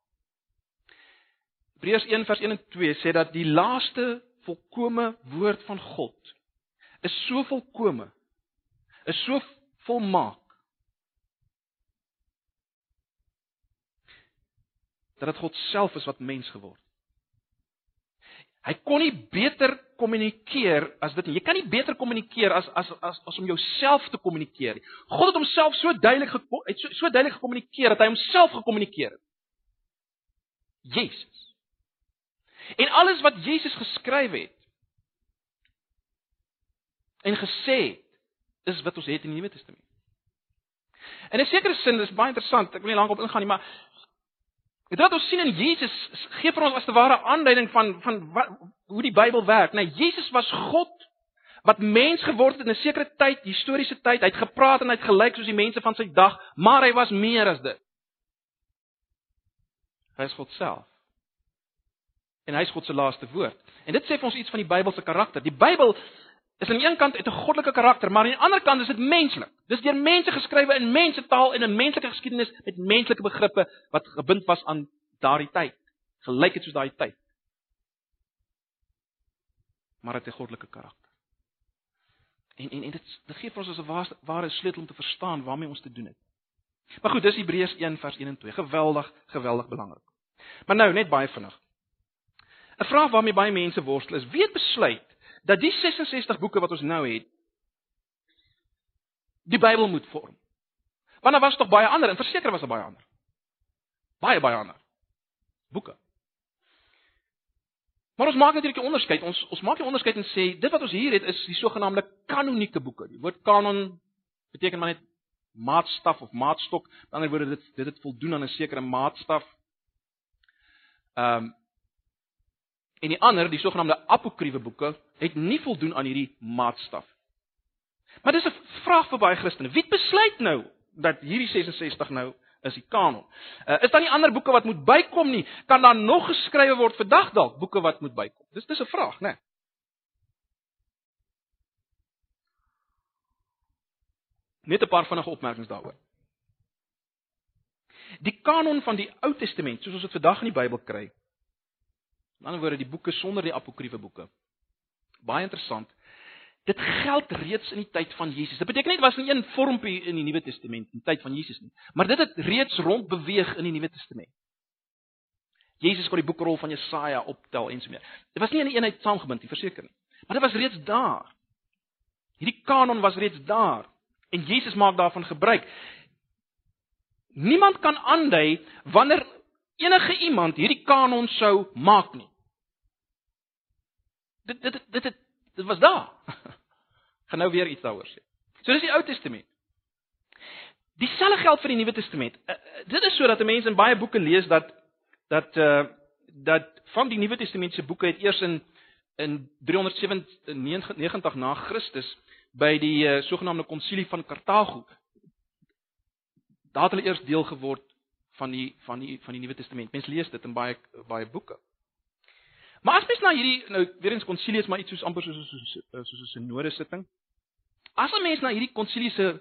Hebreërs 1 vers 1 en 2 sê dat die laaste volkomme woord van God is so volkome, is so volmaak dat dit God self is wat mens geword. Hy kon nie beter kommunikeer as dit nie. Jy kan nie beter kommunikeer as as as as om jouself te kommunikeer nie. God het homself so duidelik het so, so duidelik gekommunikeer dat hy homself gekommunikeer het. Jesus. En alles wat Jesus geskryf het en gesê het, is wat ons het in die Nuwe Testament. En in 'n sekere sin is baie interessant. Ek wil nie lank op ingaan nie, maar Dit wat ons sien in Jesus gee vir ons as te ware aanduiding van van wat, hoe die Bybel werk. Nou Jesus was God wat mens geword het in 'n sekere tyd, historiese tyd. Hy het gepraat en hy het gelyk soos die mense van sy dag, maar hy was meer as dit. Hy is God self. En hy is God se laaste woord. En dit sê vir ons iets van die Bybel se karakter. Die Bybel is aan die een kant het 'n goddelike karakter, maar aan die ander kant is dit menslik. Dis deur mense geskrywe in mensetaal en in menslike geskiedenis met menslike begrippe wat gebind was aan daardie tyd. Gelyk het soos daai tyd. Maar dit het 'n goddelike karakter. En en en dit gee vir ons 'n ware, ware sleutel om te verstaan waarmee ons te doen het. Maar goed, dis Hebreërs 1 vers 1 en 2. Geweldig, geweldig belangrik. Maar nou net baie vinnig. 'n Vraag waarmee baie mense worstel is: wie het besluit dat die 66 boeke wat ons nou het die Bybel moet vorm. Want daar was tog baie ander en verseker was daar baie ander. Baie baie ander boeke. Maar ons maak natuurlik 'n onderskeid. Ons ons maak 'n onderskeid en sê dit wat ons hier het is die sogenaamde kanonieke boeke. Die woord kanon beteken maar net maatstaf of maatstok. Met ander woorde dit dit het voldoen aan 'n sekere maatstaf. Ehm um, en die ander, die sogenaamde apokriewe boeke, het nie voldoen aan hierdie maatstaf. Maar dis 'n vraag vir baie Christene. Wie besluit nou dat hierdie 66 nou is die kanon? Uh, is daar nie ander boeke wat moet bykom nie? Kan daar nog geskrywe word vandag dalk boeke wat moet bykom? Dis dis 'n vraag, né? Nee. Net 'n paar vinnige opmerkings daaroor. Die kanon van die Ou Testament, soos ons dit vandag in die Bybel kry, In ander woorde, die boeke sonder die apokriewe boeke. Baie interessant. Dit geld reeds in die tyd van Jesus. Dit beteken nie dit was in een vormpie in die Nuwe Testament in die tyd van Jesus nie, maar dit het reeds rond beweeg in die Nuwe Testament. Jesus kon die boekrol van Jesaja optel en so meer. Dit was nie in 'n eenheid saamgebind nie, verseker nie. Maar dit was reeds daar. Hierdie kanon was reeds daar en Jesus maak daarvan gebruik. Niemand kan aandui wanneer enige iemand hierdie kanon sou maak nie dit dit dit dit, dit was daar. Gaan nou weer iets daaroor sê. So dis die Ou Testament. Dieselfde geld vir die Nuwe Testament. Uh, dit is sodat mense in baie boeke lees dat dat uh dat van die Nuwe Testament se boeke het eers in in 397 na Christus by die uh, sogenaamde konsilie van Kartago daar het hulle eers deel geword van die van die van die Nuwe Testament. Mense lees dit in baie baie boeke. Maar as mens na hierdie nou weer eens konsilie is maar iets soos amper soos soos soos 'n synode sitting. As 'n mens na hierdie konsilie se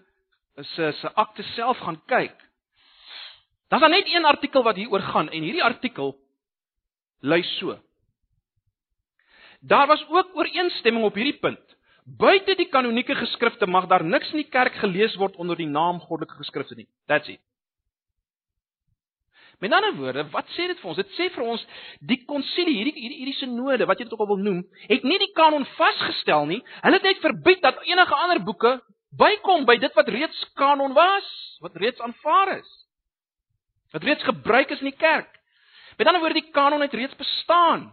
se se akte self gaan kyk, dan is daar net een artikel wat hier oor gaan en hierdie artikel lui so. Daar was ook ooreenstemming op hierdie punt. Buite die kanonieke geskrifte mag daar niks in die kerk gelees word onder die naam goddelike geskrifte nie. That's it. Met ander woorde, wat sê dit vir ons? Dit sê vir ons die konsilie, hierdie hierdie hierdie sinode, wat jy dit ook al wil noem, het nie die kanon vasgestel nie. Hulle het net verbied dat enige ander boeke bykom by dit wat reeds kanon was, wat reeds aanvaar is. Wat reeds gebruik is in die kerk. Met ander woorde, die kanon het reeds bestaan.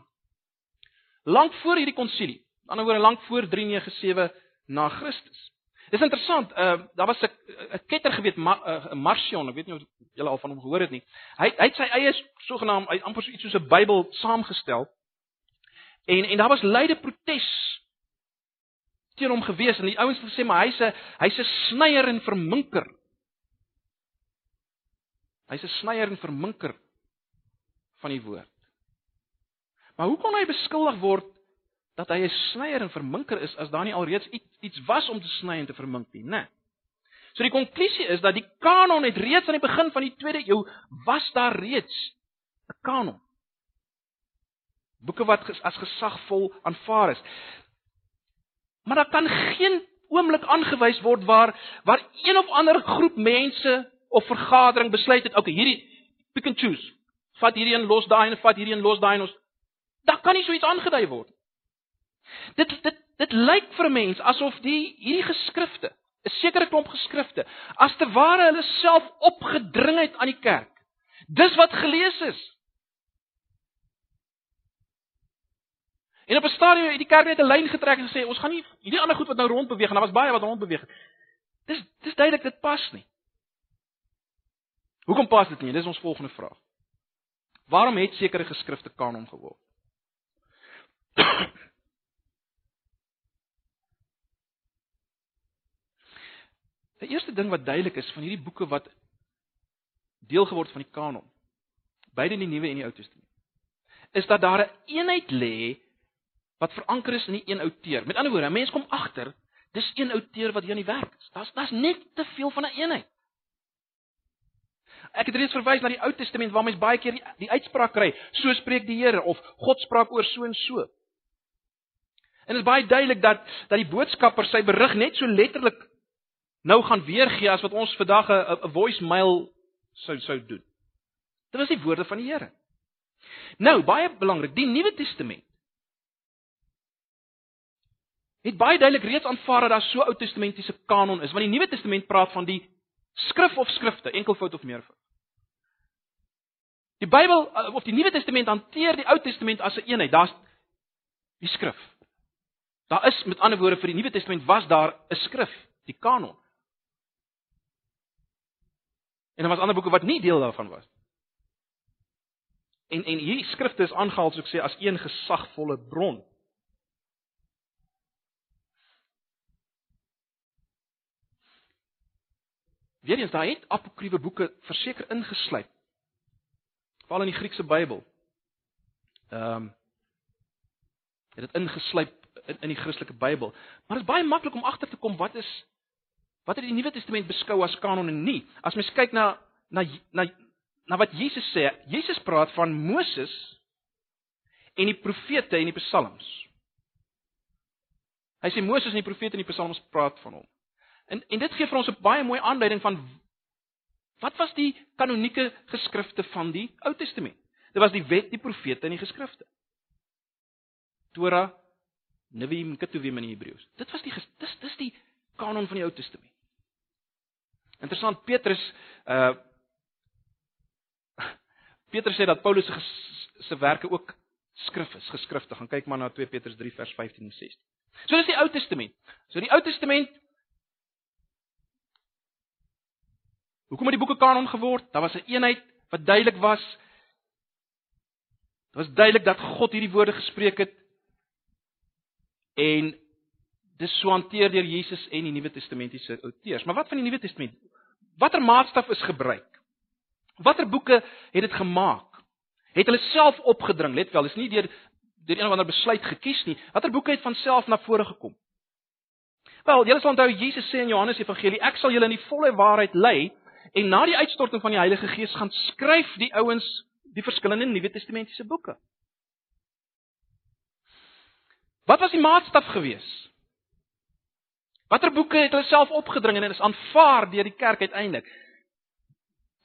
Lank voor hierdie konsilie. Met ander woorde, lank voor 397 na Christus. Dis interessant, uh daar was 'n 'n ketter geweet, 'n Ma, uh, Marcion, ek weet nie of julle al van hom gehoor het nie. Hy hy het sy eie sogenaam amper so iets soos 'n Bybel saamgestel. En en daar was luide protes teen hom gewees en die ouens het gesê maar hy's 'n hy's 'n snyer en verminker. Hy's 'n snyer en verminker van die woord. Maar hoe kon hy beskuldig word dat hy 'n snyer en verminker is as daar nie alreeds iets iets was om te sny en te vermink nie, né? So die konklusie is dat die kanon het reeds aan die begin van die 2de eeu was daar reeds 'n kanon. Boeke wat as gesagvol aanvaar is. Maar daar kan geen oomblik aangewys word waar waar een of ander groep mense of vergadering besluit het, okay, hierdie pick and choose. Vat hierdie een los daai en vat hierdie een los daai en ons. Daar kan nie so iets aangedui word. Dit dit dit lyk vir 'n mens asof die hierdie geskrifte, 'n sekere klomp geskrifte, as te ware hulle self opgedring het aan die kerk. Dis wat gelees is. En op 'n stadium het die kerk net 'n lyn getrek en gesê ons gaan nie hierdie ander goed wat nou rond beweeg en daar was baie wat rond beweeg. Dis dis duidelik dit pas nie. Hoekom pas dit nie? Dis ons volgende vraag. Waarom het sekere geskrifte kanon geword? 'n Eerste ding wat duidelik is van hierdie boeke wat deel geword van die kanon, beide in die Nuwe en die Ou Testament, is dat daar 'n een eenheid lê wat veranker is in die een outeer. Met ander woorde, 'n mens kom agter, dis een outeer wat hier aan die werk is. Daar's daar's net te veel van 'n een eenheid. Ek het reeds verwys na die Ou Testament waar mens baie keer die, die uitspraak kry, so spreek die Here of God spraak oor so en so. En dit is baie duidelik dat dat die boodskapper sy berig net so letterlik nou gaan weergee as wat ons vandag 'n 'n voicemail sou sou doen. Dit was die woorde van die Here. Nou, baie belangrik, die Nuwe Testament het baie duidelik reeds aanvaar dat daar so Ou Testamentiese kanon is, want die Nuwe Testament praat van die skrif of skrifte, enkelvoud of meervoud. Die Bybel eh, of die Nuwe Testament hanteer die Ou Testament as 'n een eenheid. Daar's die skrif. Daar is met ander woorde vir die Nuwe Testament was daar 'n skrif, die kanon. En daar was ander boeke wat nie deel daarvan was. En en hierdie skrifte is aangehaal soos ek sê as een gesagvolle bron. Weerens daar het apokriewe boeke verseker ingesluit. Veral in die Griekse Bybel. Ehm um, het dit ingesluit in, in die Christelike Bybel. Maar dit is baie maklik om agter te kom wat is Wat het die Nuwe Testament beskou as kanon en nie? As mens kyk na na na na wat Jesus sê, Jesus praat van Moses en die profete en die psalms. Hy sê Moses en die profete en die psalms praat van hom. En en dit gee vir ons 'n baie mooi aanduiding van wat was die kanonieke geskrifte van die Ou Testament? Dit was die wet, die profete en die geskrifte. Torah, Neviim, Ketuvim in Hebreëus. Dit was die dis dis die kanon van die Ou Testament. Interessant Petrus uh Petrus sê dat Paulus se se werke ook skrif is, geskrifte. Gaan kyk maar na 2 Petrus 3 vers 15 en 16. So dis die Ou Testament. So die Ou Testament Hoekom het die boeke kanon geword? Daar was 'n een eenheid wat duidelik was. Dit was duidelik dat God hierdie woorde gespreek het. En dis so hanteer deur Jesus en die Nuwe Testamentiese outeurs. Maar wat van die Nuwe Testament? Watter maatstaf is gebruik? Watter boeke het dit gemaak? Het hulle self opgedring? Let wel, dis nie deur deur een of ander besluit gekies nie. Watter boeke het van self na vore gekom? Wel, julle sal onthou Jesus sê in Johannes Evangelie, ek sal julle in die volle waarheid lei en na die uitstorting van die Heilige Gees gaan skryf die ouens die verskillende Nuwe Testamentiese boeke. Wat was die maatstaf gewees? Watter boeke het hulle self opgedring en is aanvaar deur die kerk uiteindelik?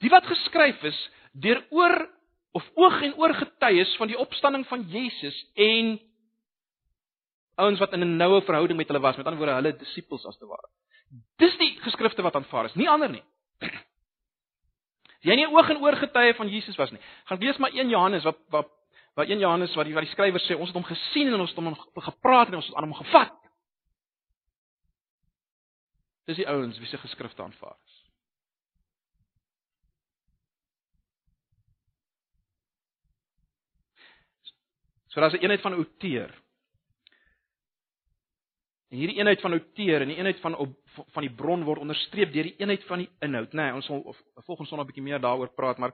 Die wat geskryf is deur oor of oog en oor getuies van die opstanding van Jesus en ouens wat in 'n noue verhouding met hulle was, met ander woorde hulle disippels as te ware. Dis die geskrifte wat aanvaar is, nie ander nie. As jy nie oog en oor getuie van Jesus was nie, gaan lees maar 1 Johannes wat wat wat 1 Johannes wat die wat die skrywer sê, ons het hom gesien en ons het hom gepraat en ons het aan hom gevat. Dis die ouens wie se geskrifte aanvaar is. So daar's 'n eenheid van outeer. En hierdie eenheid van outeer en die eenheid van op, van die bron word onderstreep deur die eenheid van die inhoud, nê? Nee, ons sal volgens Sondag 'n bietjie meer daaroor praat, maar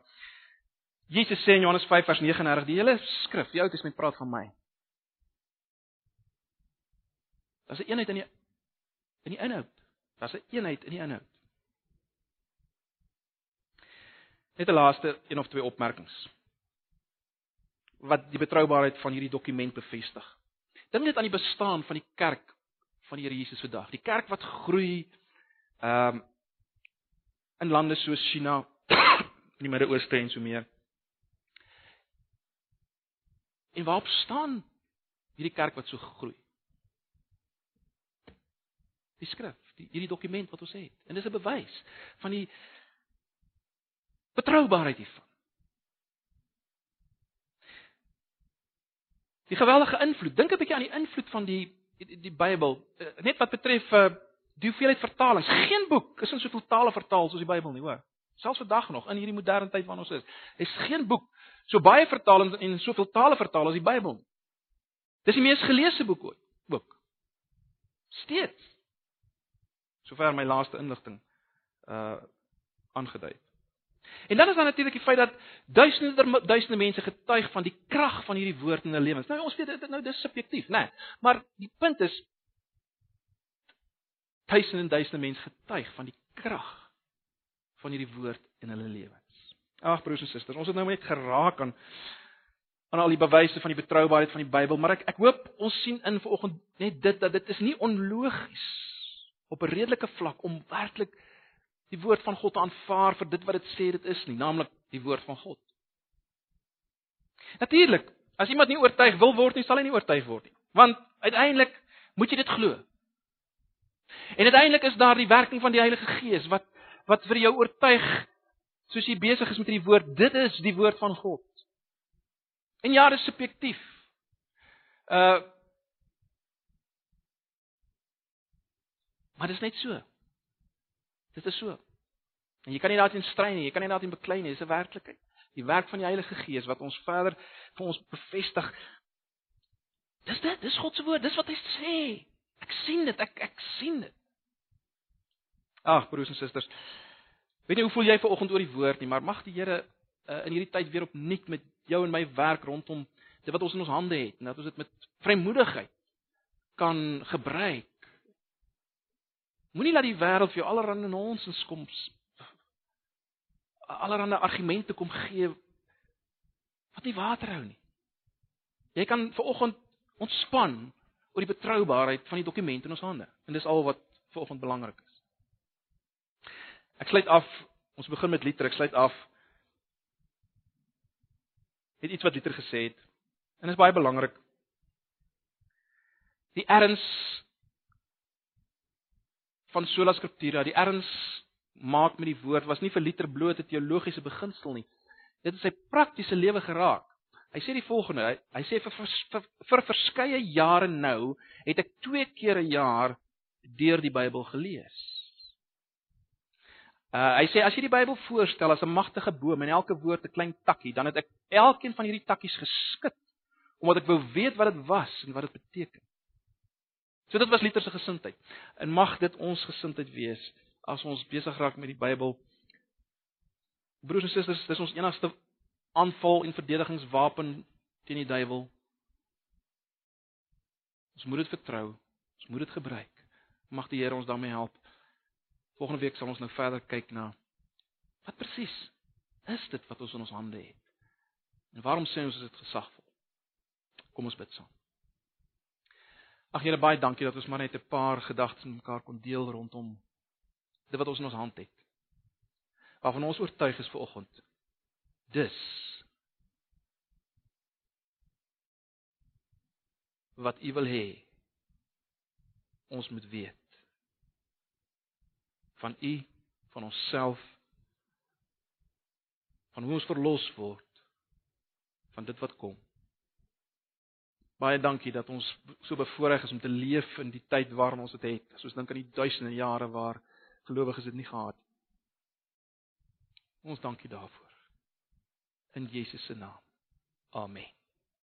Jesus sê in Johannes 5 vers 39, die hele skrif, die Ou Testament praat van my. Daar's 'n eenheid in die in die inhoud. Daar's 'n eenheid in die inhoud. Net 'n laaste een of twee opmerkings wat die betroubaarheid van hierdie dokument bevestig. Dink net aan die bestaan van die kerk van die Here Jesus vandag. Die kerk wat groei ehm um, in lande soos China, in die Midde-Ooste en so meer. En waarop staan hierdie kerk wat so groei? Die skrif, die hierdie dokument wat ons het. En dis 'n bewys van die betroubaarheid hiervan. Die geweldige invloed. Dink 'n bietjie aan die invloed van die die, die Bybel. Eh, net wat betref uh die hoeveelheid vertalings. Geen boek is in soveel tale vertaal soos die Bybel nie, hoor. Selfs vandag nog in hierdie moderne tyd waarin ons is, is geen boek so baie vertalings en soveel tale vertaal as die Bybel. Dis die mees geleesde boek ooit. Boek. Steeds. Sover my laaste inligting uh aangedui. En dan is daar natuurlik die feit dat duisende duisende mense getuig van die krag van hierdie woord in hulle lewens. Nou ons weet dit nou dis subjektief, né? Nee, maar die punt is duisende en duisende mense getuig van die krag van hierdie woord in hulle lewens. Ag broers en susters, ons het nou net geraak aan aan al die bewyse van die betroubaarheid van die Bybel, maar ek ek hoop ons sien in vanoggend net dit dat dit is nie onlogies op 'n redelike vlak om werklik die woord van God aanvaar vir dit wat dit sê dit is nie, naamlik die woord van God. Natuurlik, as iemand nie oortuig wil word nie, sal hy nie oortuig word nie, want uiteindelik moet jy dit glo. En uiteindelik is daar die werking van die Heilige Gees wat wat vir jou oortuig soos jy besig is met hierdie woord, dit is die woord van God. En ja, dit is subjektief. Uh Maar dit is net so. Dit is so. En jy kan nie daarin stry nie, jy kan nie daarin beklei nie, dis 'n werklikheid. Die werk van die Heilige Gees wat ons verder vir ons bevestig. Dis dit, dis God se woord, dis wat hy sê. Ek sien dit, ek ek sien dit. Ag broers en susters. Weet jy hoe voel jy vanoggend oor die woord nie, maar mag die Here uh, in hierdie tyd weer opnuut met jou en my werk rondom dit wat ons in ons hande het en dat ons dit met vrymoedigheid kan gebruik Moenie laat die wêreld vir jou allerlei nonsens kom allerlei argumente kom gee wat nie water hou nie. Jy kan vanoggend ontspan oor die betroubaarheid van die dokument in ons hande. En dis al wat vanoggend belangrik is. Ek sluit af. Ons begin met Liter. Ek sluit af. Het iets wat Liter gesê het. En dit is baie belangrik. Die erns van sola scriptura, die erns maak met die woord was nie vir liter blote teologiese beginsel nie. Dit het sy praktiese lewe geraak. Hy sê die volgende, hy, hy sê vir, vir, vir vir verskeie jare nou het ek twee keer 'n jaar deur die Bybel gelees. Uh hy sê as jy die Bybel voorstel as 'n magtige boom en elke woord 'n klein takkie, dan het ek elkeen van hierdie takkies geskit omdat ek wou weet wat dit was en wat dit beteken. So dit was Luther se gesindheid. En mag dit ons gesindheid wees as ons besig raak met die Bybel. Broers en susters, dis ons enigste aanval en verdedigingswapen teen die duiwel. Ons moet dit vertrou. Ons moet dit gebruik. Mag die Here ons daarmee help. Volgende week sal ons nou verder kyk na wat presies is dit wat ons in ons hande het. En waarom sê ons dit gesagvol? Kom ons bid saam. Ag Here baie dankie dat ons maar net 'n paar gedagtes met mekaar kon deel rondom dit wat ons in ons hand het. Waarvan ons oortuig is vanoggend. Dis wat U wil hê ons moet weet van U van onsself van hoe ons verlos word van dit wat kom. Baie dankie dat ons so bevoorreg is om te leef in die tyd waarin ons dit het. Soos dink aan die duisende jare waar gelowiges dit nie gehad het. Ons dankie daarvoor. In Jesus se naam. Amen.